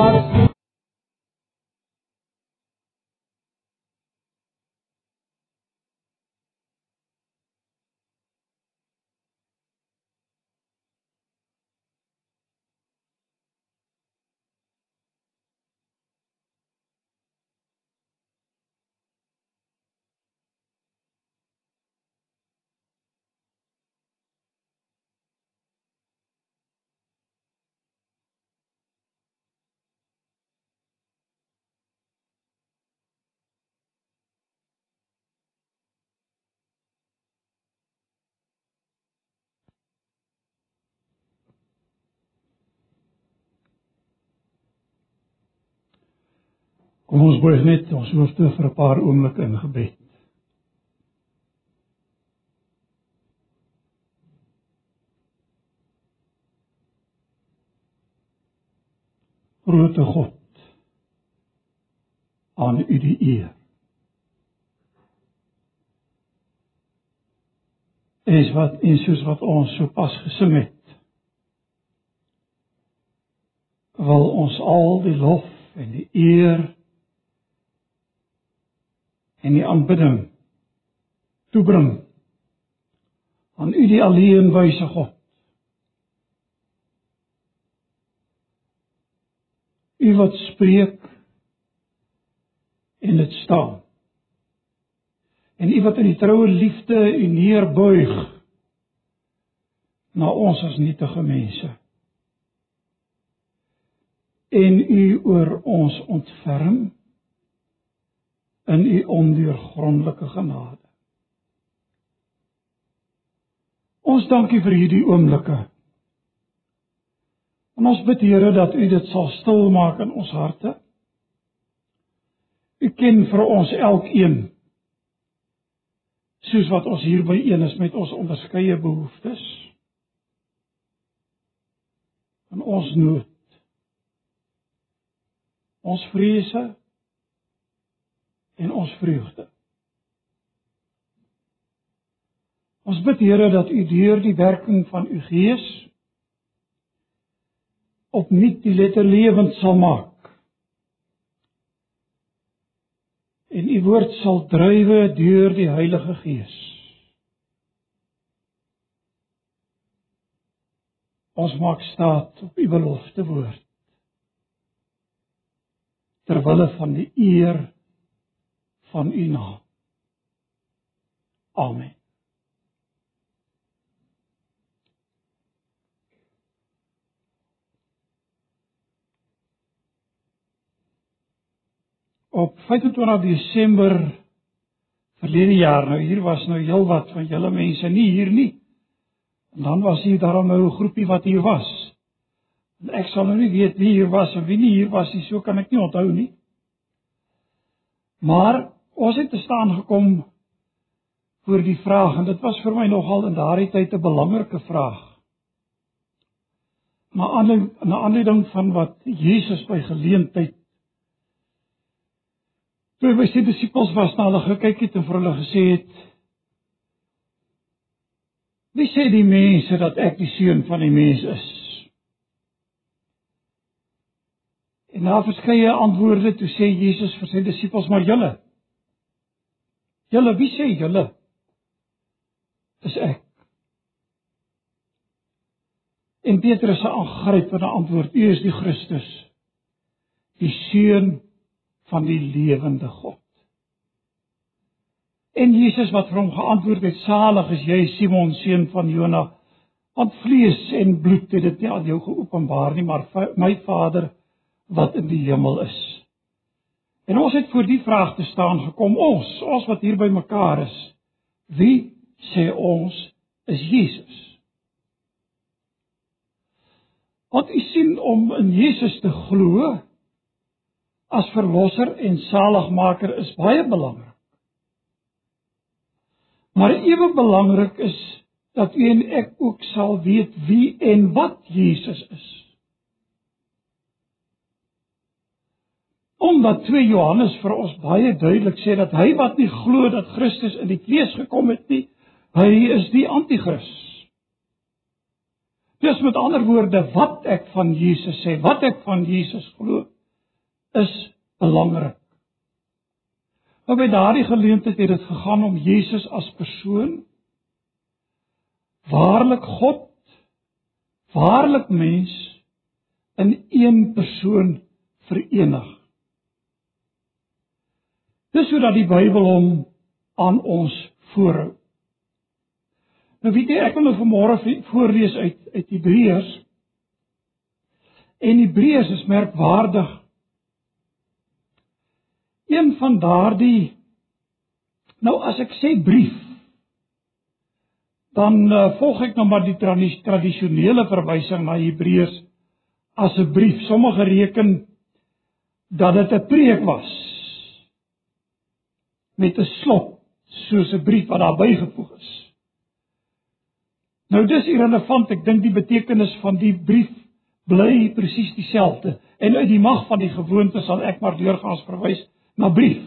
mekaar Kom ons buig net ons hoofde vir 'n paar oomblikke in gebed. Grote God, aan U die eer. is wat en soos wat ons sopas gesing het wil ons al die lof en die eer en die aanbidding toebring aan U die alleen wyse God. U wat spreek en dit staan. En U wat in die troue liefde U neerbuig na ons as nietige mense. En U oor ons ontferm in u ondeurgrondelike genade. Ons dankie vir hierdie oomblikke. En ons bid Here dat u dit sal stil maak in ons harte. U ken vir ons elkeen soos wat ons hier by een is met ons onderskeie behoeftes. En ons nood. Ons vrese en ons vreugde. Ons bid Here dat U deur die werking van U Gees opnuut die letter lewend sal maak. En U woord sal drywe deur die Heilige Gees. Ons maak staat op U belofte woord. Terwille van die eer van u naam. Amen. Op 25 Desember verlede jaar, nou hier was nou heelwat van julle mense nie hier nie. En dan was hier daarom nou 'n groepie wat hier was. En ek sal nou nie weet wie hier was en wie nie hier was nie, so kan ek nie onthou nie. Maar ons het te staan gekom voor die vraag en dit was vir my nogal in daardie tyd 'n belangrike vraag. Maar aan 'n aanleiding van wat Jesus by geleentheid toe by sy disippels was na hulle gekyk het en vir hulle gesê het Wie sê die mense dat ek die seun van die mens is? En na verskeie antwoorde toe sê Jesus vir sy disippels maar julle Julle, wie sê julle? Is ek. En Petrus se aangrypende antwoord: U is die Christus, die seun van die lewende God. En Jesus wat vir hom geantwoord het: Salig is jy Simon seun van Jona, want vlees en bloed het dit nie aan jou geopenbaar nie, maar my Vader wat in die hemel is. En ons het voor die vraag te staan gekom ons, ons wat hier by mekaar is. Wie sê ons is Jesus? Wat u sien om in Jesus te glo as verlosser en saligmaker is baie belangrik. Maar ewe belangrik is dat u en ek ook sal weet wie en wat Jesus is. Omdat 2 Johannes vir ons baie duidelik sê dat hy wat nie glo dat Christus in die vlees gekom het nie, hy is die anti-kris. Dis met ander woorde wat ek van Jesus sê, wat ek van Jesus glo, is belangrik. Maar by daardie geleentheid het dit gegaan om Jesus as persoon waarlik God, waarlik mens in een persoon verenig. Dis sodat die Bybel hom aan ons voorhou. Nou weet jy, ek wil nou vanmôre voorlees uit uit Hebreërs. En Hebreërs is merkwaardig. Een van daardie Nou as ek sê brief, dan uh, volg ek nou maar die tradisionele verwysing na Hebreërs as 'n brief. Sommige reken dat dit 'n preek was met 'n slot soos 'n brief wat daar bygevoeg is. Nou dis irrelevant, ek dink die betekenis van die brief bly presies dieselfde en uit die mag van die gewoonte sal ek maar deurgaans verwys na brief.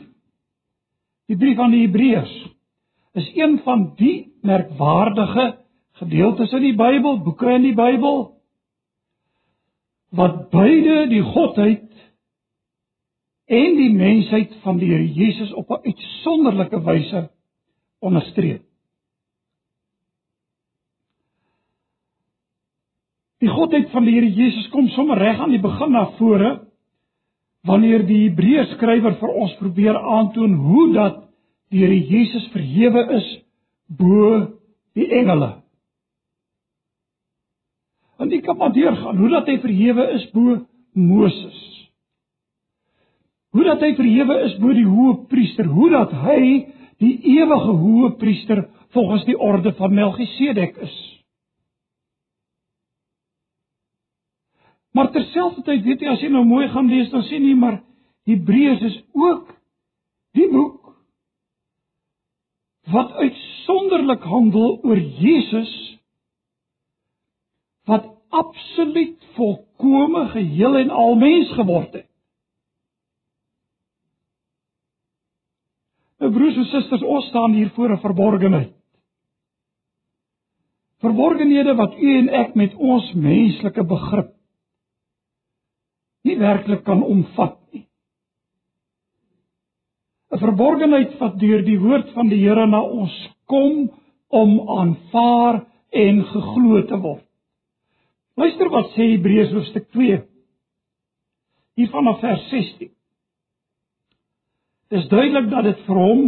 Die brief aan die Hebreërs is een van die merkwaardige gedeeltes in die Bybel, boeke in die Bybel wat beide die godheid en die mensheid van die Here Jesus op 'n uitsonderlike wyse onderstreep. Die godheid van die Here Jesus kom sommer reg aan die begin na vore wanneer die Hebreë skrywer vir ons probeer aandoon hoe dat die Here Jesus verhewe is bo die engele. En ek kan maar deurgaan hoe dat hy verhewe is bo Moses hoe dat hy verhewe is bo die hoë priester, hoe dat hy die ewige hoë priester volgens die orde van Melchisedek is. Maar terselfdertyd weet jy as jy nou mooi gaan lees dan sien jy maar Hebreërs is ook die boek wat uitsonderlik handel oor Jesus wat absoluut volkome geheel en al mens geword het. Broers en susters, ons staan hier voor 'n verborgenheid. Verborgenhede wat u en ek met ons menslike begrip nie werklik kan omvat nie. 'n Verborgenheid wat deur die woord van die Here na ons kom om aanvaar en geglo te word. Luister wat sê Hebreërs hoofstuk 2 hier vanaf vers 16. Dis duidelik dat dit vir hom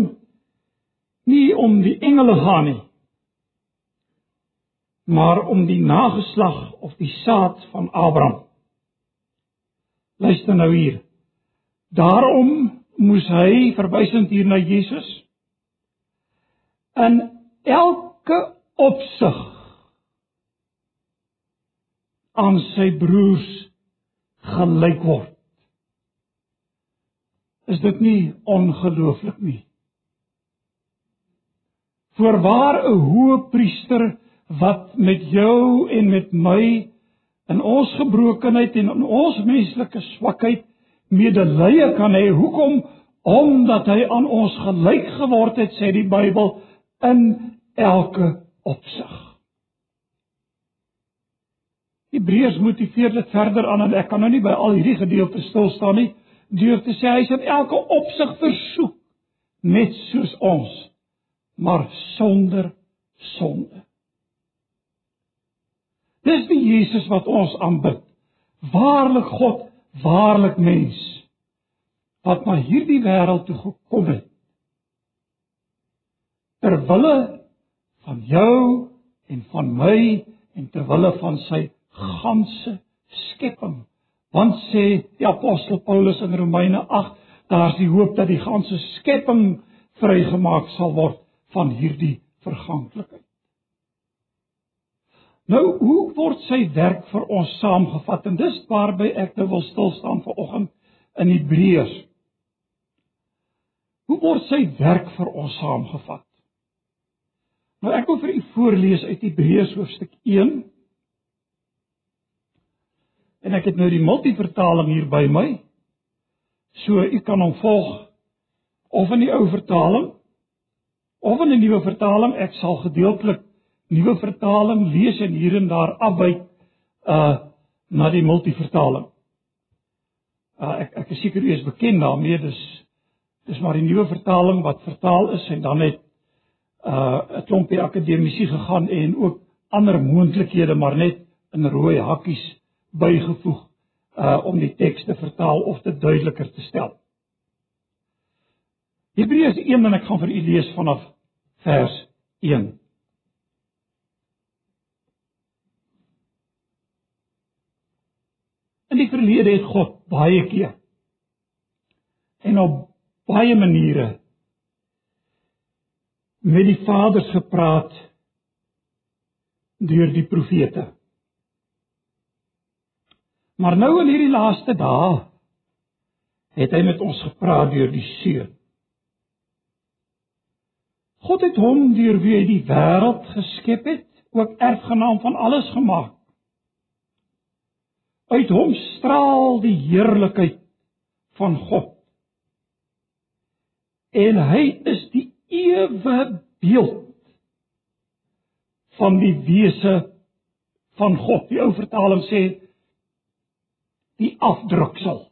nie om die engele gaan nie, maar om die nageslag of die saad van Abraham. Luister nou hier. Daarom moes hy verwysend hier na Jesus in elke opsig aan sy broers gelyk word is dit nie ongelooflik nie. Voorwaar 'n hoë priester wat met jou en met my in ons gebrokenheid en in ons menslike swakheid medelee kan hê. Hoekom? Omdat hy aan ons gelyk geword het, sê die Bybel, in elke opsig. Hebreërs motiveer dit verder aan en ek kan nou nie by al hierdie gedeeltes stil staan nie deur te sê hy is in elke opsig versoek net soos ons maar sonder sonde. Dis die Jesus wat ons aanbid. Waarlik God, waarlik mens wat na hierdie wêreld toe gekom het. Ter wille van jou en van my en ter wille van sy ganse skepping Want sê die apostel Paulus in Romeine 8, daar's die hoop dat die ganse skepping vrygemaak sal word van hierdie verganklikheid. Nou, hoe word sy werk vir ons saamgevat? En dis waarby ek nou wil stil staan vanoggend in Hebreërs. Hoe word sy werk vir ons saamgevat? Nou ek wil vir u voorlees uit Hebreërs hoofstuk 1 En ek het nou die multivertaling hier by my. So u kan hom volg of in die ou vertaling of in die nuwe vertaling. Ek sal gedeeltelik nuwe vertaling lees en hier en daar afwyk uh na die multivertaling. Uh ek ek is seker u is bekend daarmee, dis dis maar die nuwe vertaling wat vertaal is en dan het uh 'n klompie akademici gegaan en ook ander moontlikhede maar net in rooi hakkies bygevoeg uh om die teks te vertaal of dit duideliker te stel. Hebreërs 1 en ek gaan vir u lees vanaf vers 1. In die verlede het God baie keer en op baie maniere met die vaders gepraat deur die profete. Maar nou in hierdie laaste dae het hy met ons gepraat deur die seun. God het hom deur wie hy die wêreld geskep het, ook erfgenaam van alles gemaak. Uit hom straal die heerlikheid van God. En hy is die ewe beeld van die wese van God. Die ou vertaling sê die afdruksel.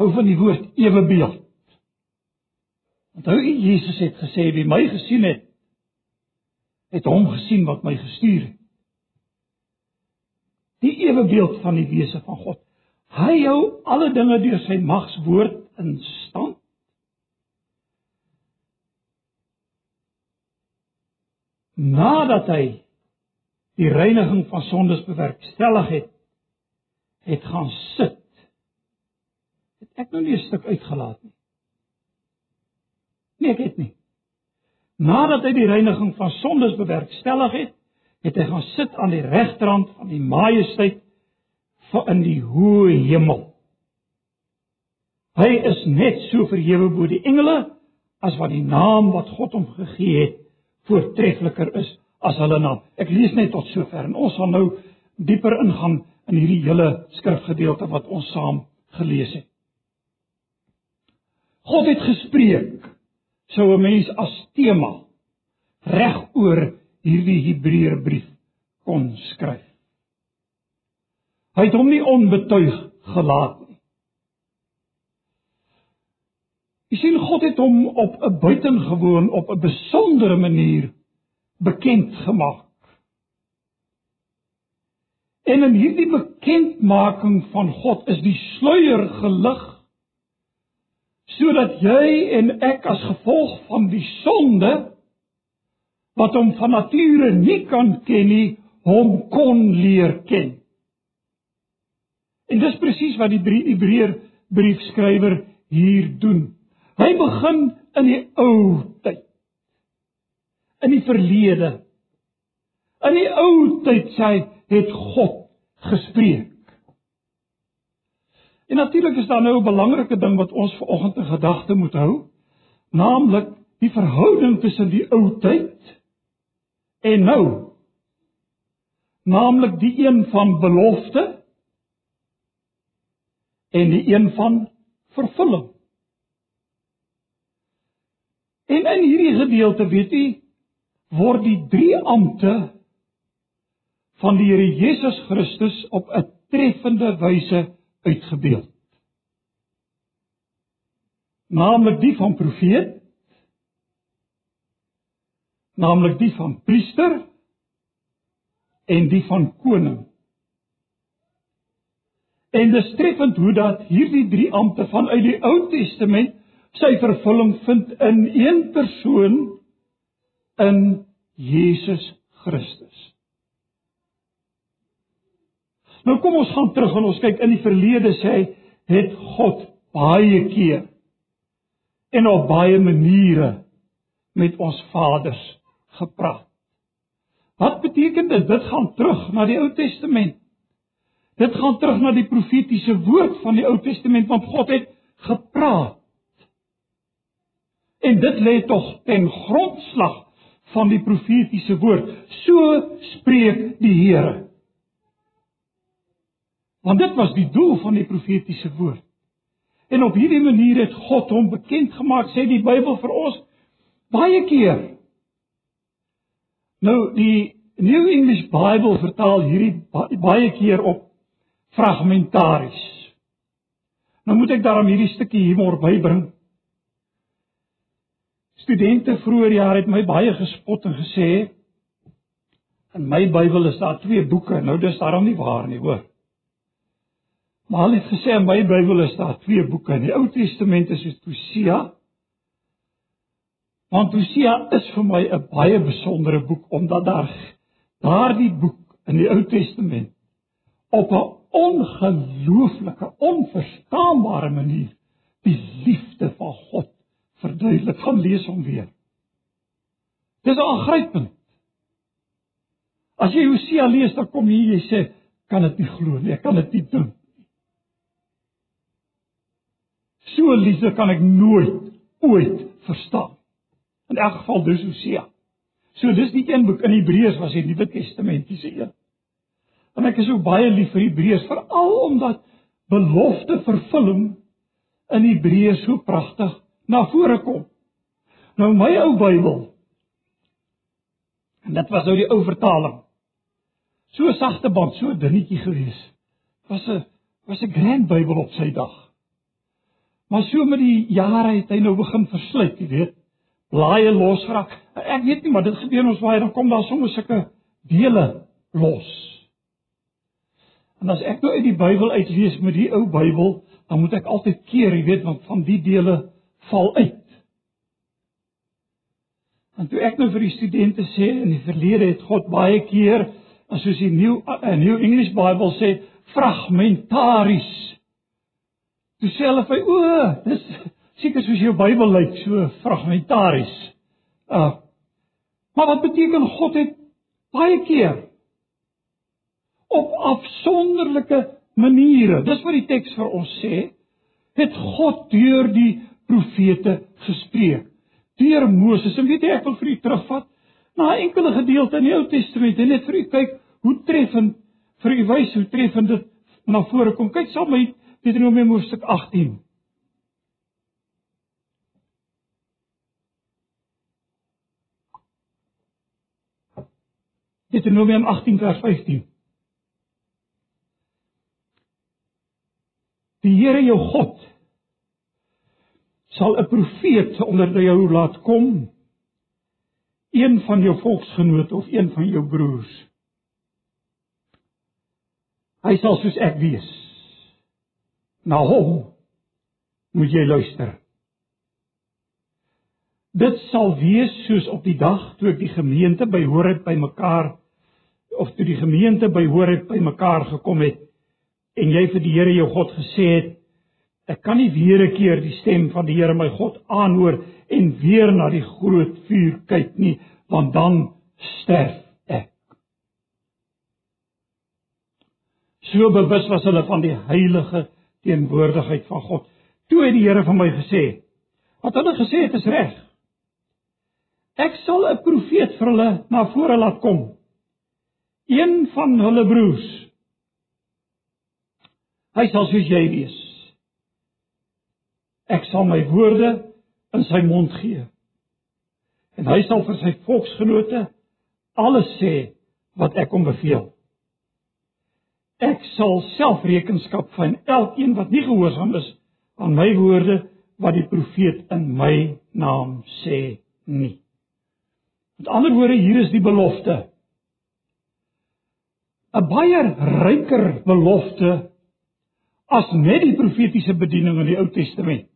Hou van die woord ewe beeld. Onthou Jesus het gesê wie my gesien het, het hom gesien wat my gestuur het die ewe beeld van die wese van God. Hy hou alle dinge deur sy magswoord in stand. Nadat hy die reiniging van sondes bewerkstellig het, het gaan sit. Het ek nou nie 'n stuk uitgelaat nie. Nee, ek het nie. Nadat hy die reiniging van sondes bewerkstellig het, het hy gaan sit aan die regterrand van die majesteit van in die hoë hemel. Hy is net so verhewe bo die engele as wat die naam wat God hom gegee het voortreffeliker is as hulle naam. Ek lees net tot sover en ons gaan nou dieper ingaan in hierdie hele skrifgedeelte wat ons saam gelees het. God het gespreek sou 'n mens as tema reg oor hierdie Hebreërbrief kon skryf. Hy het hom nie onbetuig gelaat nie. Jy sien God het hom op 'n buitengewoon op 'n besondere manier bekend gemaak. En in hierdie bekendmaking van God is die sluier gelig sodat jy en ek as gevolg van die sonde wat hom van nature nie kan ken nie, hom kon leer ken. En dis presies wat die Hebreër briefskrywer hier doen. Hy begin in die ou tyd. In die verlede. In die ou tyd sê het God gespreek. En natuurlik is daar nou 'n belangrike ding wat ons vanoggend in gedagte moet hou, naamlik die verhouding tussen die ou tyd En nou naamlik die een van belofte en die een van vervulling. En in hierdie gedeelte weet u word die drie ampte van die Here Jesus Christus op 'n treffende wyse uitgebeeld. Naamlik die van profeet naamlik die van priester en die van koning. En dit streffend hoe dat hierdie drie ampte vanuit die Ou Testament sy vervulling vind in een persoon in Jesus Christus. Nou kom ons gaan terug en ons kyk in die verlede sê hy het God baie keer en op baie maniere met ons vaders gepraat. Wat beteken dit? Dit gaan terug na die Ou Testament. Dit gaan terug na die profetiese woord van die Ou Testament want God het gepraat. En dit lê tog ten grondslag van die profetiese woord. So spreek die Here. Want dit was die doel van die profetiese woord. En op hierdie manier het God hom bekend gemaak, sê die Bybel vir ons baie keer Nou die New English Bible vertaal hierdie baie keer op fragmentaries. Nou moet ek daarom hierdie stukkie humor bybring. Studente vroeër jaar het my baie gespot en gesê in my Bybel is daar twee boeke. Nou dis daarom nie waar nie, hoor. Maar hulle het gesê in my Bybel is daar twee boeke. In die Ou Testament is dit Hosea. Want Hosea is vir my 'n baie besondere boek omdat daar daardie boek in die Ou Testament op 'n ongelooflike, onverstaanbare manier die liefde van God verduidelik. Gaan lees hom weer. Dis aangrypend. As jy Hosea lees, dan kom jy jy sê, kan dit nie glo nie, ek kan dit nie dink So liefde kan ek nooit ooit verstaan. In elk geval dis Hosea. So dis die een boek in Hebreërs was die Nuwe Testamentiese een. En ek is so baie lief vir Hebreërs veral omdat belofte vervulling in Hebreërs so pragtig na vore kom. Nou my ou Bybel en dit was nou die ou vertaling. So sagte band, so dunnetjie gewees. Was 'n was 'n grand Bybel op sy dag. Maar so met die jare het hy nou begin versluit, jy weet. Blaaie losgeraak. Ek weet nie, maar dit gebeur ons baie, dan kom daar soms sulke dele los. En as ek nou uit die Bybel uitlees met die ou Bybel, dan moet ek altyd keer, jy weet, want van die dele val uit. En toe ek nou vir die studente sê in die verlede het God baie keer, as soos die New uh, New English Bible sê, fragmentaries Toe sê hulle vir o, dis seker soos jou Bybel lyk, so fragmentaries. Uh Maar wat beteken God het baie keer op afsonderlike maniere. Dis wat die teks vir ons sê, het God deur die profete gespreek. Deur Moses. En weet jy, ek wil vir u terugvat na 'n enkele gedeelte in die Ou Testament en net vir u kyk hoe treffend vir u wys hoe treffend dit na vore kom. Kyk saam met Deuteronomium hoofstuk 18. Deuteronomium 18 vers 15. Die Here jou God sal 'n profeet onder jou laat kom, een van jou volksgenote of een van jou broers. Hy sal soos ek wees na hom moet jy luister. Dit sal wees soos op die dag toe ek die gemeente byhoor het by mekaar of toe die gemeente byhoor het by mekaar gekom het en jy vir die Here jou God gesê het ek kan nie weer 'n keer die stem van die Here my God aanhoor en weer na die groot vuur kyk nie want dan sterf ek. So bewus was hulle van die heilige teenwoordigheid van God. Toe het die Here van my gesê, wat hulle gesê het is reg. Ek sal 'n profeet vir hulle na vore laat kom. Een van hulle broers. Hy sal soos jy wees. Ek sal my woorde in sy mond gee. En hy sal vir sy volksgenote alles sê wat ek hom beveel. Ek sal self rekenskap van elkeen wat nie gehoorsaam is aan my woorde wat die profeet in my naam sê nie. Met ander woorde, hier is die belofte. 'n Baie ryker belofte as net die profetiese bediening in die Ou Testament.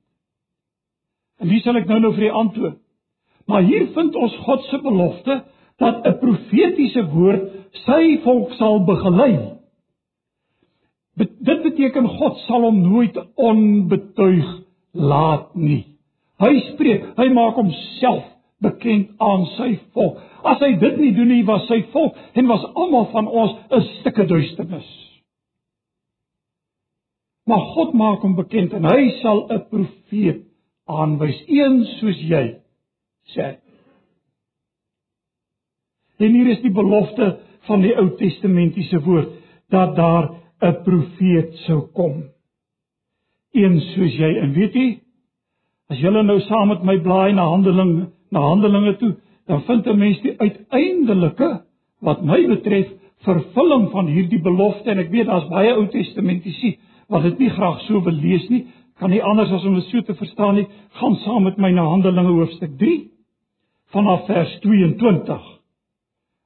En wie sal ek nou nou vir u antwoord? Maar hier vind ons God se belofte dat 'n profetiese woord sy volk sal begelei Dit beteken God sal hom nooit onbetuig laat nie. Hy spreek, hy maak homself bekend aan sy volk. As hy dit nie doen nie, was sy volk en was almal van ons 'n stukke duisternis. Maar God maak hom bekend en hy sal 'n profeet aanwys, een soos jy sê. En hier is die belofte van die Ou Testamentiese woord dat daar 'n profeet sou kom. Een soos jy en weet jy as jy nou saam met my blaai na Handelinge na Handelinge toe, dan vind 'n mens die uiteindelike wat my betref vervulling van hierdie belofte en ek weet daar's baie Ou Testamentiese wat dit nie graag so wil lees nie, kan nie anders as om dit so te verstaan nie, gaan saam met my na Handelinge hoofstuk 3 vanaf vers 22.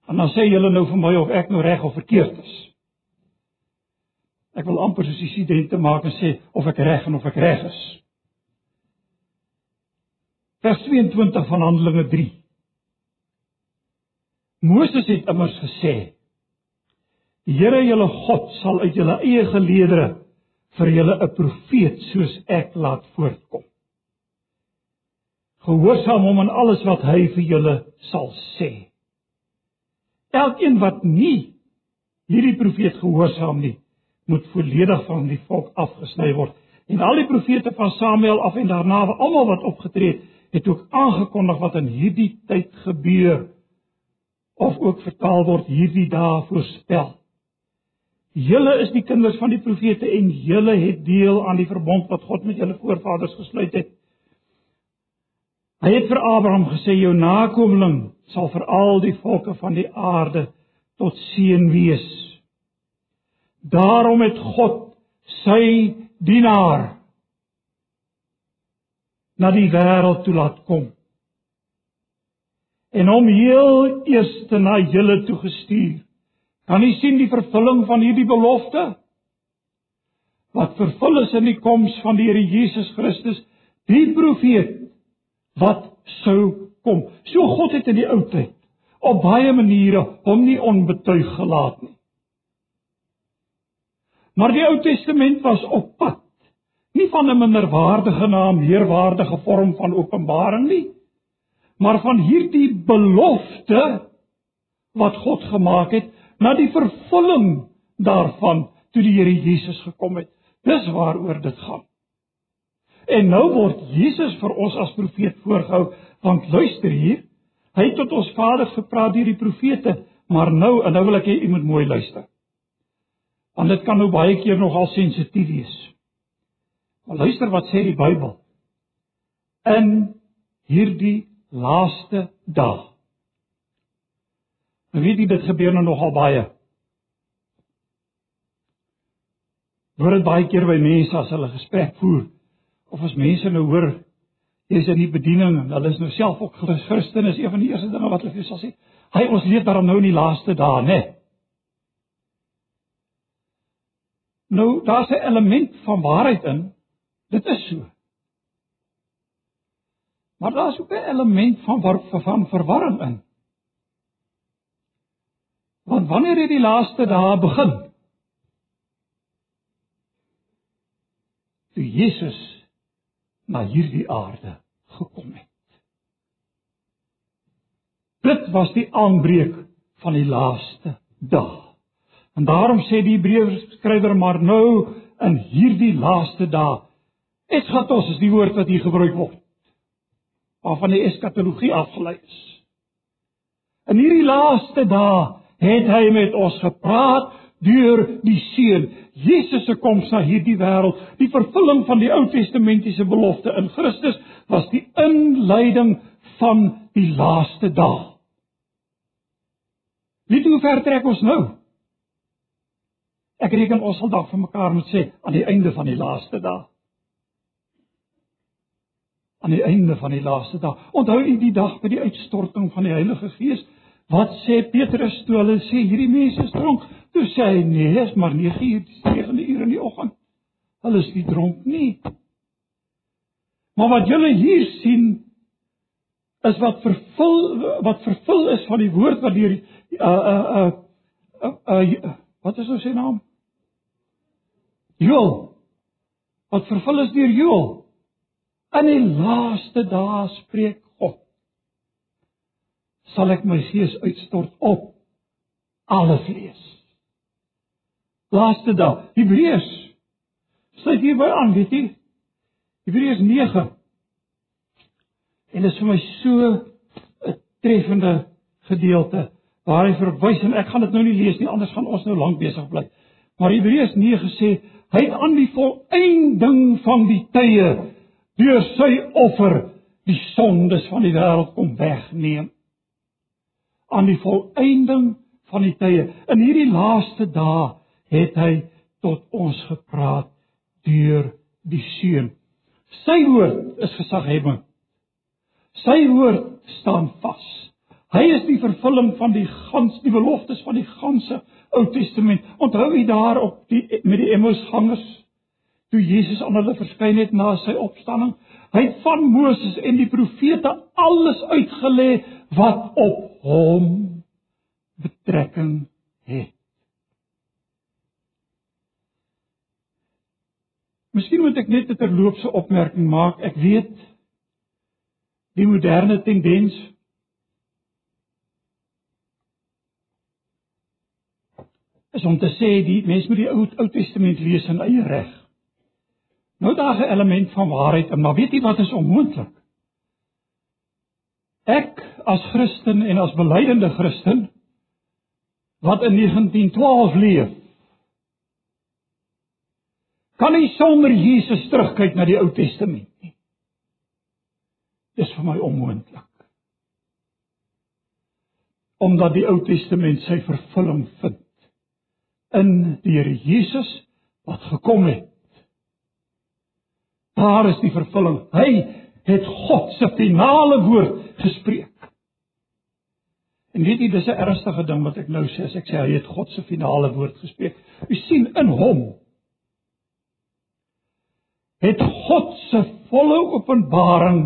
En dan sê julle nou vir my of ek nou reg of verkeerd is. Ek wil amper soos die studente maak en sê of ek reg en of ek reg is. Vers 22 van Handelinge 3. Moses het immers gesê: Die Here julle God sal uit julle eie geleedere vir julle 'n profeet soos ek laat voortkom. Gehoorsaam hom aan alles wat hy vir julle sal sê. Elkeen wat nie hierdie profeet gehoorsaam nie, moet volledig van die volk afgesny word. En al die profete van Samuel af en daarna, almal wat opgetree het, het ook aangekondig wat in hierdie tyd gebeur of ook vertaal word hierdie dae voorspel. Julle is die kinders van die profete en julle het deel aan die verbond wat God met julle voorvaders gesluit het. Hy het vir Abraham gesê jou nakomeling sal vir al die volke van die aarde tot seën wees. Daarom het God sy dienaar na die wêreld toe laat kom en hom heel eers na julle toe gestuur Kan u sien die vervulling van hierdie belofte? Wat vervul is in die koms van die Here Jesus Christus, die profeet wat sou kom. So God het in die ou tyd op baie maniere hom nie onbetuig gelaat nie. Maar die Ou Testament was op pad nie van 'n minderwaardige naam, heerwaardige vorm van openbaring nie, maar van hierdie belofte wat God gemaak het na die vervulling daarvan toe die Here Jesus gekom het. Dis waaroor dit gaan. En nou word Jesus vir ons as profeet voorgehou, want luister hier, hy het tot ons vaders gepraat deur die profete, maar nou en nou wil ek hê u moet mooi luister. Want dit kan nou baie keer nogal sensitief wees. Maar luister wat sê die Bybel. In hierdie laaste dag En weet jy dit gebeur nou nogal baie. Hoor dit baie keer by mense as hulle gesprek voer of as mense nou hoor jy's in die bediening en hulle is nou self ook Christen is een van die eerste dinge wat hulle vir sal sê. Hy ons leef daarom nou in die laaste dae, né? Nou daar's 'n element van waarheid in. Dit is so. Maar daar's ook 'n element van van verwarring in. Want wanneer het die laaste dae begin? Toe Jesus na hierdie aarde gekom het. Dit was die aanbreek van die laaste dag. En daarom sê die Hebreërskrywer maar nou in hierdie laaste dae eskatos is die woord wat hier gebruik word. Waarvan die eskatologie afgelei is. In hierdie laaste dae het hy met ons gepraat deur die seun Jesus se koms na hierdie wêreld. Die vervulling van die Ou Testamentiese belofte in Christus was die inleiding van die laaste dag. Weet jy hoe ver trek ons nou? Ek reken ons sal dalk vir mekaar moet sê aan die einde van die laaste dag. Aan die einde van die laaste dag. Onthou u die dag by die uitstorting van die Heilige Gees? Wat sê Petrus toe hulle sê hierdie mense is dronk? Toe sê hy nee, is maar 9 uur, 9 uur in die oggend. Hulle is nie dronk nie. Maar wat julle hier sien is wat vervul wat vervul is van die woord wat deur uh uh uh, uh, uh wat is nou sy naam? Joel. Wat vervul is deur Joel. In die laaste dae spreek sal ek my gees uitstort op alle vlees. Laaste dag, Hebreërs. Sluit hier by aan, weet jy? Hebreërs 9. En dit is vir my so 'n treffende gedeelte waar hy verwys en ek gaan dit nou nie lees nie, anders gaan ons nou lank besig bly. Maar Hebreërs 9 sê hy het aan die volëinding van die tye deur sy offer die sondes van die wêreld kom wegneem aan die volëinding van die tye. In hierdie laaste dae het hy tot ons gepraat deur die seun. Sy woord is gesaghebend. Sy woord staan vas. Hy is die vervulling van die gans die beloftes van die ganse Ou Testament. Onthou jy daar op die met die Emmausgangers toe Jesus aan hulle verskyn het na sy opstanding? Hy het van Moses en die profete alles uitgelê wat op hom betrekking het. Miskien moet ek net 'n terloopse opmerking maak. Ek weet die moderne tendens is om te sê die mens moet die Ou Ou Testament lees in eie reg. Nou daar's 'n element van waarheid, maar weet jy wat is onmoontlik? Ek as Christen en as belydende Christen wat in 1912 leef, kan nie sonder Jesus terugkyk na die Ou Testament nie. Dis vir my onmoontlik. Omdat die Ou Testament sy vervulling vind in die Here Jesus wat gekom het Daar is die vervulling. Hy het God se finale woord gespreek. En weet jy, dis 'n ernstige ding wat ek nou sê as ek sê hy het God se finale woord gespreek. U sien in hom het God se volle openbaring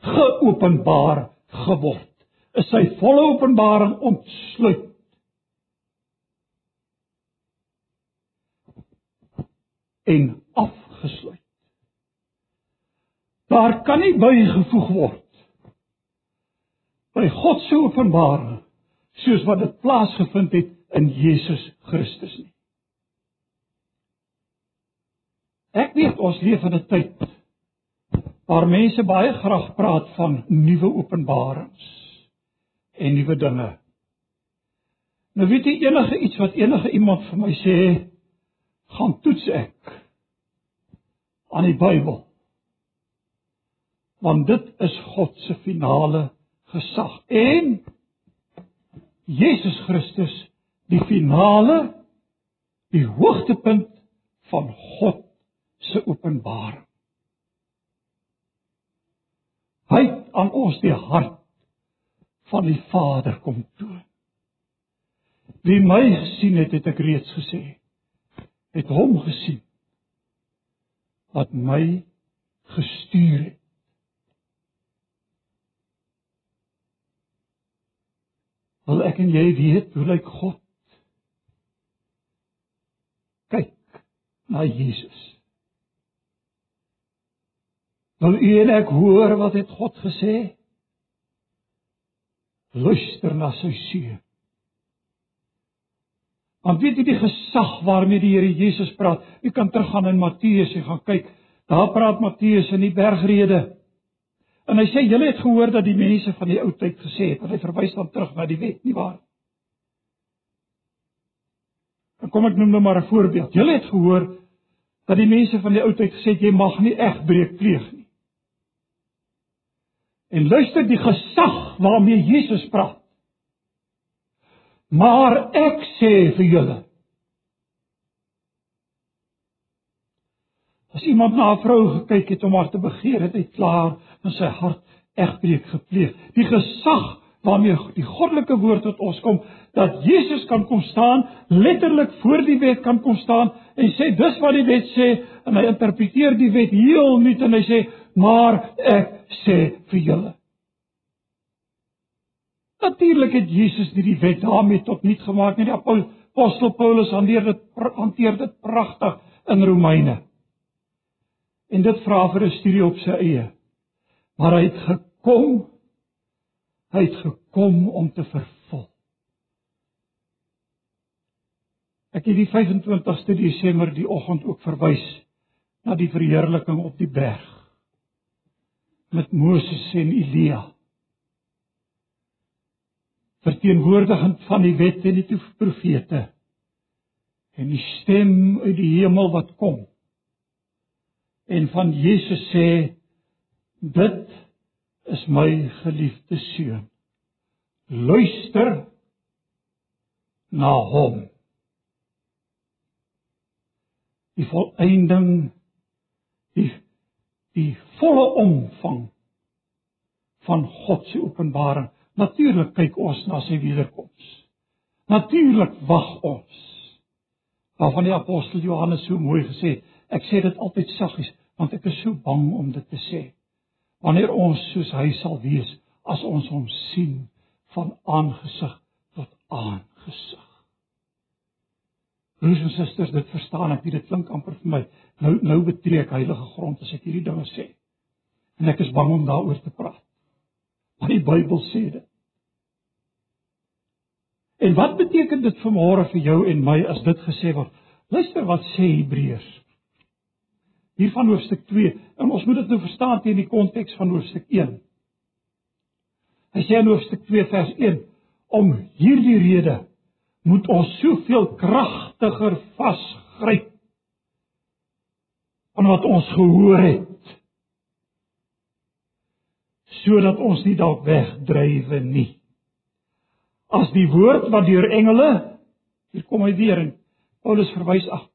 geopenbaar geword. Is sy volle openbaring ontsluit. En afgesluit. Daar kan nie bygevoeg word by God se openbaring soos wat dit plaasgevind het in Jesus Christus nie. Ek weet ons leef in 'n tyd waar mense baie graag praat van nuwe openbarings en nuwe dinge. Nou weet jy enige iets wat enige iemand vir my sê, gaan toets ek aan die Bybel want dit is God se finale gesag en Jesus Christus die finale die hoogtepunt van God se openbaring. Hy het aan ons die hart van die Vader kom toon. Wie my gesien het, het ek reeds gesê, het hom gesien wat my gestuur het. Wil ek en jy weet hoe lyk God? Kyk na Jesus. Wil u en ek hoor wat het God gesê? Luister na sy seun. Want weet jy die gesag waarmee die Here Jesus praat? U kan teruggaan in Matteus en gaan kyk. Daar praat Matteus in die bergrede En hy sê julle het gehoor dat die mense van die ou tyd gesê het, hy verwys dan terug na die wet, nie waar? Dan kom ek noem nou maar 'n voorbeeld. Julle het gehoor dat die mense van die ou tyd gesê het jy mag nie egbreek pleeg nie. En luister die gesag waarmee Jesus praat. Maar ek sê vir julle As iemand na 'n vrou gekyk het om haar te begeer, het hy klaar in sy hart egbreek gepleeg. Die gesag waarmee die goddelike woord tot ons kom, dat Jesus kan kom staan, letterlik voor die wet kan kom staan en sê dis wat die wet sê en hy interpreteer die wet heel nuut en hy sê, "Maar ek sê vir julle." Natuurlik het Jesus nie die wet daarmee tot niet gemaak nie. Die apostel Paulus hanteer dit hanteer dit pragtig in Romeine en dit vra vir 'n studie op sy eie. Maar hy het gekom hy het gekom om te vervul. Ek het die 25ste Desember die oggend ook verwys na die verheerliking op die berg met Moses en Elia. Verteenwoordigend van die wet en die profete en die stem uit die hemel wat kom en van Jesus sê dit is my geliefde seun luister na hom. Die volëinding die die volle omvang van God se openbaring. Natuurlik kyk ons na sy wederkoms. Natuurlik wag ons. Waarvan die apostel Johannes so mooi gesê ek sê dit altyd saggies want ek is so bang om dit te sê. Wanneer ons soos hy sal wees as ons hom sien van aangesig tot aangesig. Broers en susters, dit verstaan ek, dit klink amper vir my. Nou nou betree ek heilige grond as ek hierdie dinge sê. En ek is bang om daaroor te praat. Maar die Bybel sê dit. En wat beteken dit vir môre vir jou en my as dit gesê word? Luister wat sê Hebreërs. Hier van hoofstuk 2 en ons moet dit nou verstaan teen die konteks van hoofstuk 1. Hy sê in hoofstuk 2 vers 1 om hierdie rede moet ons soveel kragtiger vasgryp aan wat ons gehoor het sodat ons nie dalk wegdrywe nie as die woord wat deur engele hier kom hy weer en Paulus verwys ag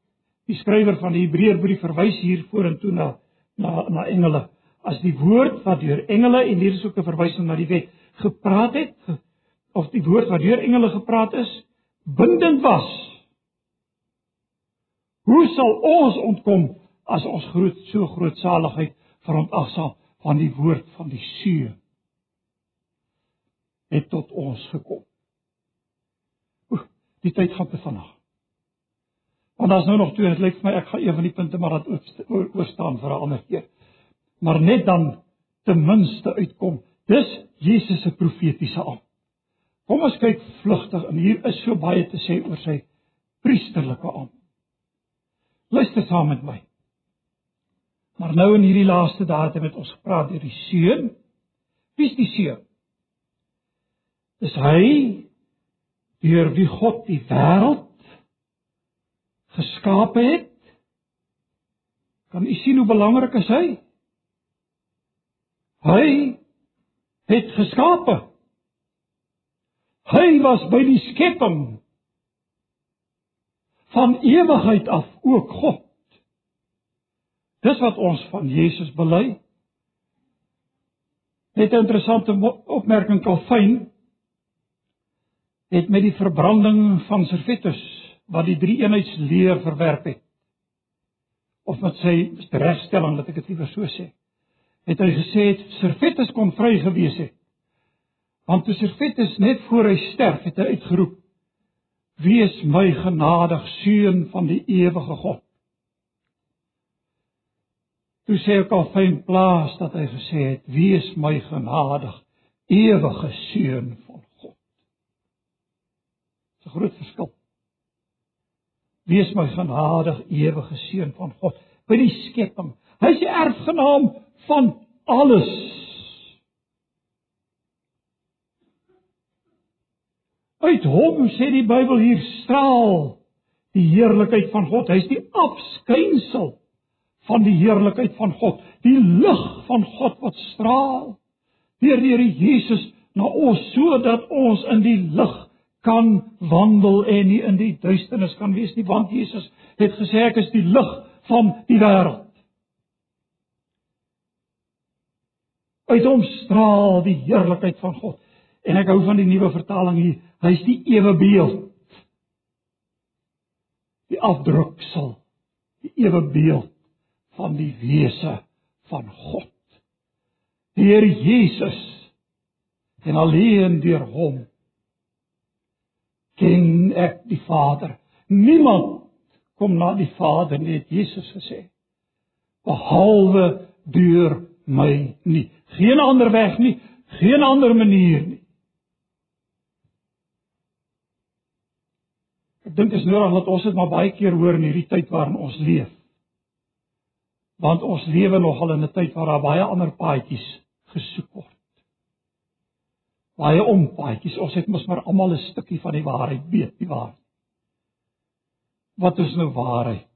die skrywer van die Hebreërbrief verwys hier vorentoe na na na engele as die woord wat deur engele en hier is ook 'n verwysing na die wet gepraat het of die woord wat deur engele gepraat is bindend was. Hoe sal ons ontkom as ons groot so groot saligheid verontagsaam van die woord van die seun het tot ons gekom. Oeh, die tyd gaan te vinnig. Want daar's nou nog twee, dit lyk vir my ek gaan een van die punte maar dat oor staan vir 'n ander keer. Maar net dan ten minste uitkom. Dis Jesus se profetiese ampt. Kom ons kyk vlugtig en hier is so baie te sê oor sy priesterlike ampt. Luister saam met my. Maar nou in hierdie laaste dae het met ons gepraat oor die seun. Wie is die seun? Dis hy deur wie God die wêreld geskaap het. Kan u sien hoe belangrik is hy? Hy het geskape. Hy was by die skepping van ewigheid af ook God. Dis wat ons van Jesus bely. Net 'n interessante opmerking Calvin het met die verbranding van Servetus wat die drie eenheidsleer verwerp het of met sy regstelling dat ek dit liewer so sê het hy gesê het Servetus kon vry gewees het Want toe Servetus net voor hy sterf het hy uitgeroep: "Wees my genadig seun van die ewige God." Toe sê ek al fyn plaas dat hy gesê het: "Wees my genadig ewige seun van God." Dis 'n groot verskil. Wees my genadig ewige seun van God by die skepping. Hy is die erfgenaam van alles Uit hom sê die Bybel hier straal die heerlikheid van God. Hy's die afskynsel van die heerlikheid van God, die lig van God wat straal deur die Here Jesus na ons sodat ons in die lig kan wandel en nie in die duisternis kan wees nie, want Jesus het gesê ek is die lig van die wêreld. Uit hom straal die heerlikheid van God. En ek hou van die nuwe vertaling hier. Hy's die ewe beeld. Die afdruksel. Die ewe beeld van die wese van God. Die Here Jesus en alleen deur hom ken ek die Vader. Niemand kom na die Vader nie, het Jesus gesê. Behalwe deur my nie. Geen ander weg nie, geen ander manier nie. Ek dink dit is nodig dat ons dit maar baie keer hoor in hierdie tyd waarin ons leef. Want ons lewe nogal in 'n tyd waar daar baie ander paadjies gesoek word. Baie ompaadjies. Ons het mos maar almal 'n stukkie van die waarheid weet, nie waar? Wat is nou waarheid?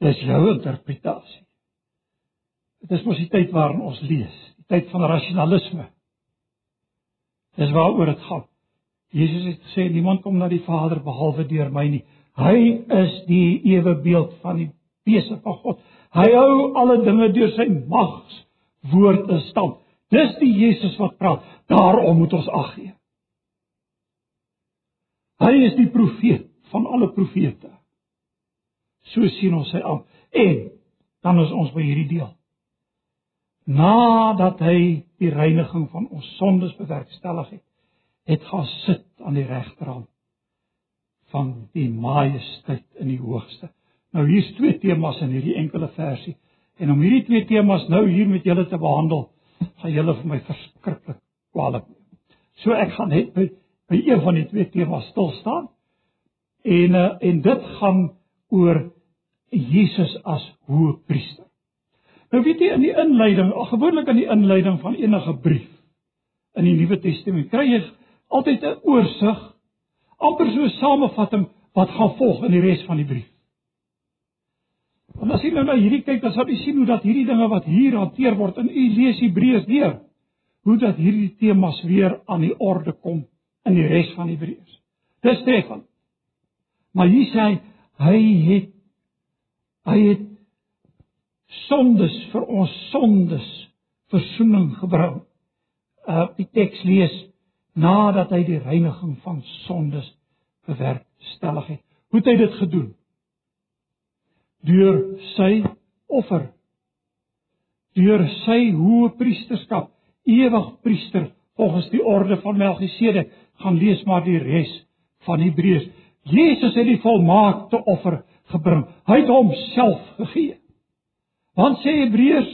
Dis jou interpretasie. Dit is mos die tyd waarin ons lees, die tyd van rasionalisme. Dis waaroor dit gaan Jesus het gesê niemand kom na die Vader behalwe deur my nie. Hy is die ewe beeld van die wese van God. Hy hou alle dinge deur sy mags woord in stand. Dis die Jesus wat praat. Daarom moet ons ag gee. Hy is die profeet van alle profete. So sien ons sy aan. En dan is ons by hierdie deel. Nadat hy die reiniging van ons sondes bewerkstellig het, het gaan sit aan die regterhand van die majesteit in die hoogste. Nou hier's twee temas in hierdie enkele versie. En om hierdie twee temas nou hier met julle te behandel, gaan julle vir my verskriklik kwaliek. So ek gaan net by by een van die twee temas stil staan. En uh, en dit gaan oor Jesus as hoëpriester. Nou weet jy in die inleiding, al gewoonlik in die inleiding van enige brief in die Nuwe Testament, kry jy altyd 'n oorsig, amper so 'n samevatting wat gaan volg in die res van die brief. Want as jy nou na hierdie kyk, dan sal jy sien hoe dat hierdie dinge wat hier hanteer word in u lees Hebreërs deur, hoe dat hierdie temas weer aan die orde kom in die res van Hebreërs. Dis Stefan. Maar hier sê hy hy het hy het sondes vir ons sondes verzoening gebring. Uh die teks lees nadat hy die reiniging van sondes bewerkstellig het. Hoe het hy dit gedoen? Deur sy offer. Deur sy hoë priesterskap, ewig priester volgens die orde van Melchisedek, gaan lees maar die res van Hebreërs. Jesus het die volmaakte offer gebring. Hy het homself gegee. Want sê Hebreërs,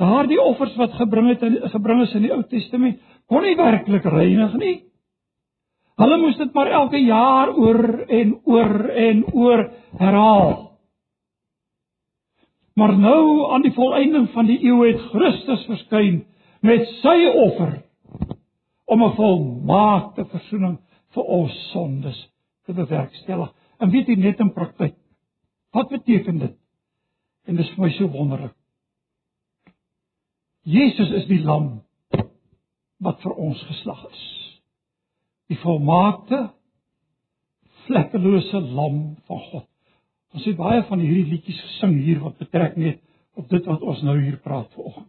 daardie offers wat gebring het gebring is in die Ou Testament, kon nie werklik reinig nie. Hulle moes dit maar elke jaar oor en oor en oor herhaal. Maar nou aan die volëinding van die eeu het Christus verskyn met sy offer om 'n volmaakte verzoening vir ons sondes te bewerkstellig. En weet jy net in praktyk wat beteken dit? En dit is vir my so wonderlik. Jesus is die lam wat vir ons geslag is. Die volmaakte vlekkelose lam van God. Ons het baie van hierdie liedjies gesing hier wat betrek net op dit wat ons nou hier praat vanoggend.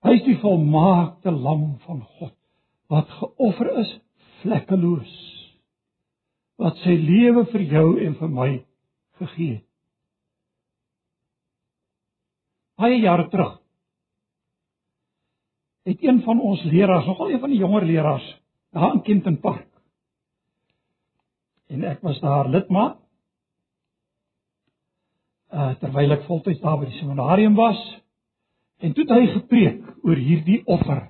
Hy is die volmaakte lam van God wat geoffer is vlekkeloos. Wat sy lewe vir jou en vir my gegee het. Baie jare terug het een van ons leraars, nogal een van die jonger leraars, daar in Kenton Park. En ek was daar lidmaat. Uh terwyl ek voltyds daar by die seminarium was, en toe het hy gepreek oor hierdie offer.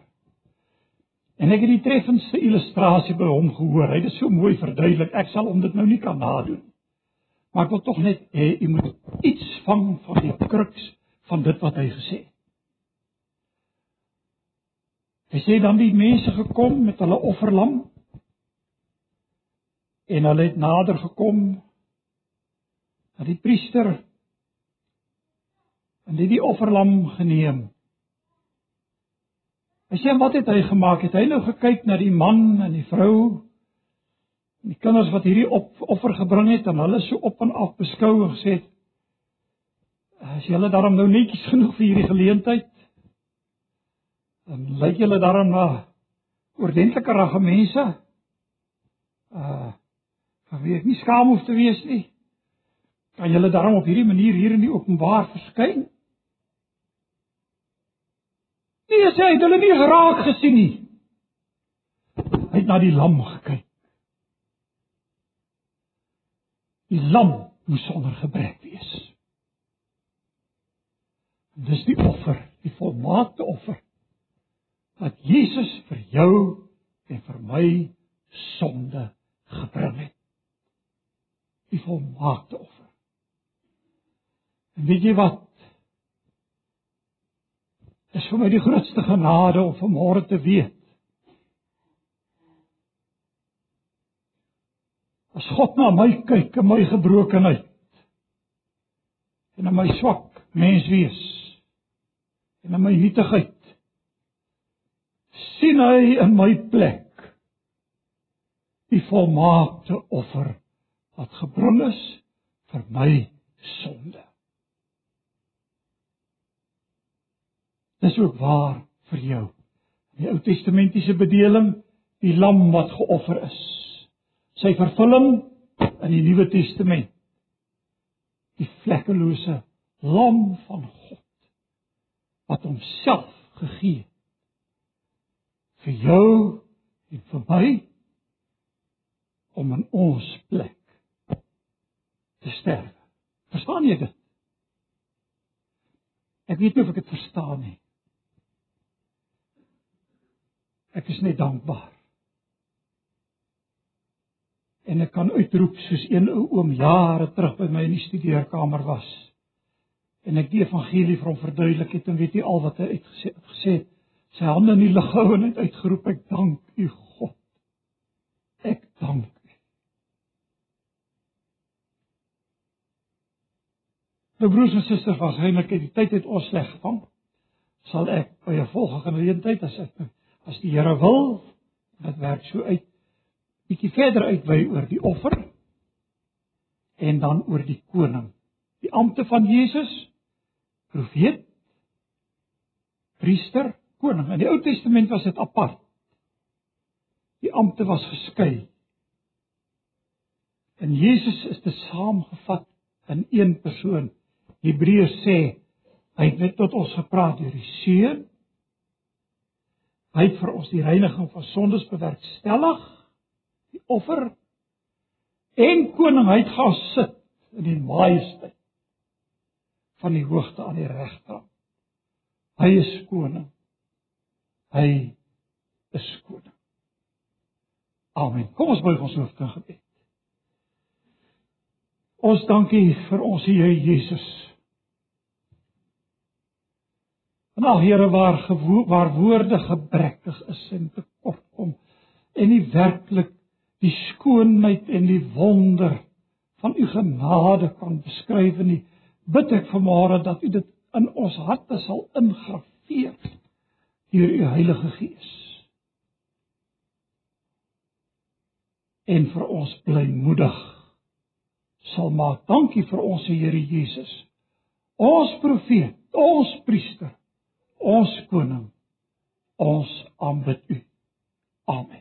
En ek het die treffendste illustrasie by hom gehoor. Hy het dit so mooi verduidelik. Ek sal hom dit nou nie kan nadoen. Maar ek wil tog net hê u moet iets vang van die kruks van dit wat hy gesê het. Hy sê dan die mense gekom met hulle offerlam en hulle het nader gekom na die priester en dit die offerlam geneem. Hy sê wat het hy gemaak? Het hy nou gekyk na die man en die vrou en die kinders wat hierdie op, offer gebring het en hulle so op en af beskou en gesê het As julle daarom nou netjies genoeg vir hierdie geleentheid, dan lyk julle daarom na oordentlike ragge mense. Uh van wie ek nie skaam hoef te wees nie. Kan julle daarom op hierdie manier hier in die openbaar verskyn? Nee, sê hy, hulle nie geraak gesien nie. Hy het na die lam gekyk. Die lam moes sonder gebrek wees. Dis die offer, die volmaakte offer wat Jesus vir jou en vir my sonde gebring het. Die volmaakte offer. En weet jy wat? Dis vir my die grootste genade om vanmôre te weet. As God na my kyk, in my gebrokenheid en in my swak menswees en in my nietigheid sien hy in my plek die volmaakte offer wat gebring is vir my sonde. Dis ook waar vir jou. Die Ou Testamentiese bedeling, die lam wat geoffer is. Sy vervulling in die Nuwe Testament. Die vlekkelose lam van God wat homself gegee het vir jou en vir my om in ons plek te sterf. Verstaan jy dit? Ek weet nie of ek dit verstaan nie. Ek is net dankbaar. En ek kan uitroep soos een ou oom jare terug by my in die studeerkamer was. En ek die evangelie vir hom verduidelik het en weet jy al wat hy uitgesê het gesê sy hande in die lug gehou en het uitgeroep ek dank u God. Ek dank u. Nou broers en susters, waarskynlik het die tyd het ons sleg gevang. Sal ek by 'n volgende geleentheid as ek as die Here wil, dit werk so uit bietjie verder uitwy oor die offer en dan oor die koning. Die ampte van Jesus, profeet, priester, koning. In die Ou Testament was dit apart. Die ampte was geskei. En Jesus is te saamgevat in een persoon. Hebreërs sê hy het net tot ons gepraat deur die Seun Hy het vir ons die reiniging van sondes bewerkstellig, die offer en koningheid gaan sit in die majesteit van die hoogte aan die regterkant. Hy is koning. Hy is koning. Amen. Kom ons buig ons hoofde in gebed. Ons dankie vir ons Here Jesus. En al Here waar waar woorde gebrekkig is en tekort kom en nie werklik die skoonheid en die wonder van u genade kan beskryf nie bid ek vanmôre dat u dit in ons harte sal ingraveer deur u Heilige Gees. En vir ons blymoedig sal maak. Dankie vir ons Here Jesus. Ons profeet ons priester ons koning ons aanbid u. Amen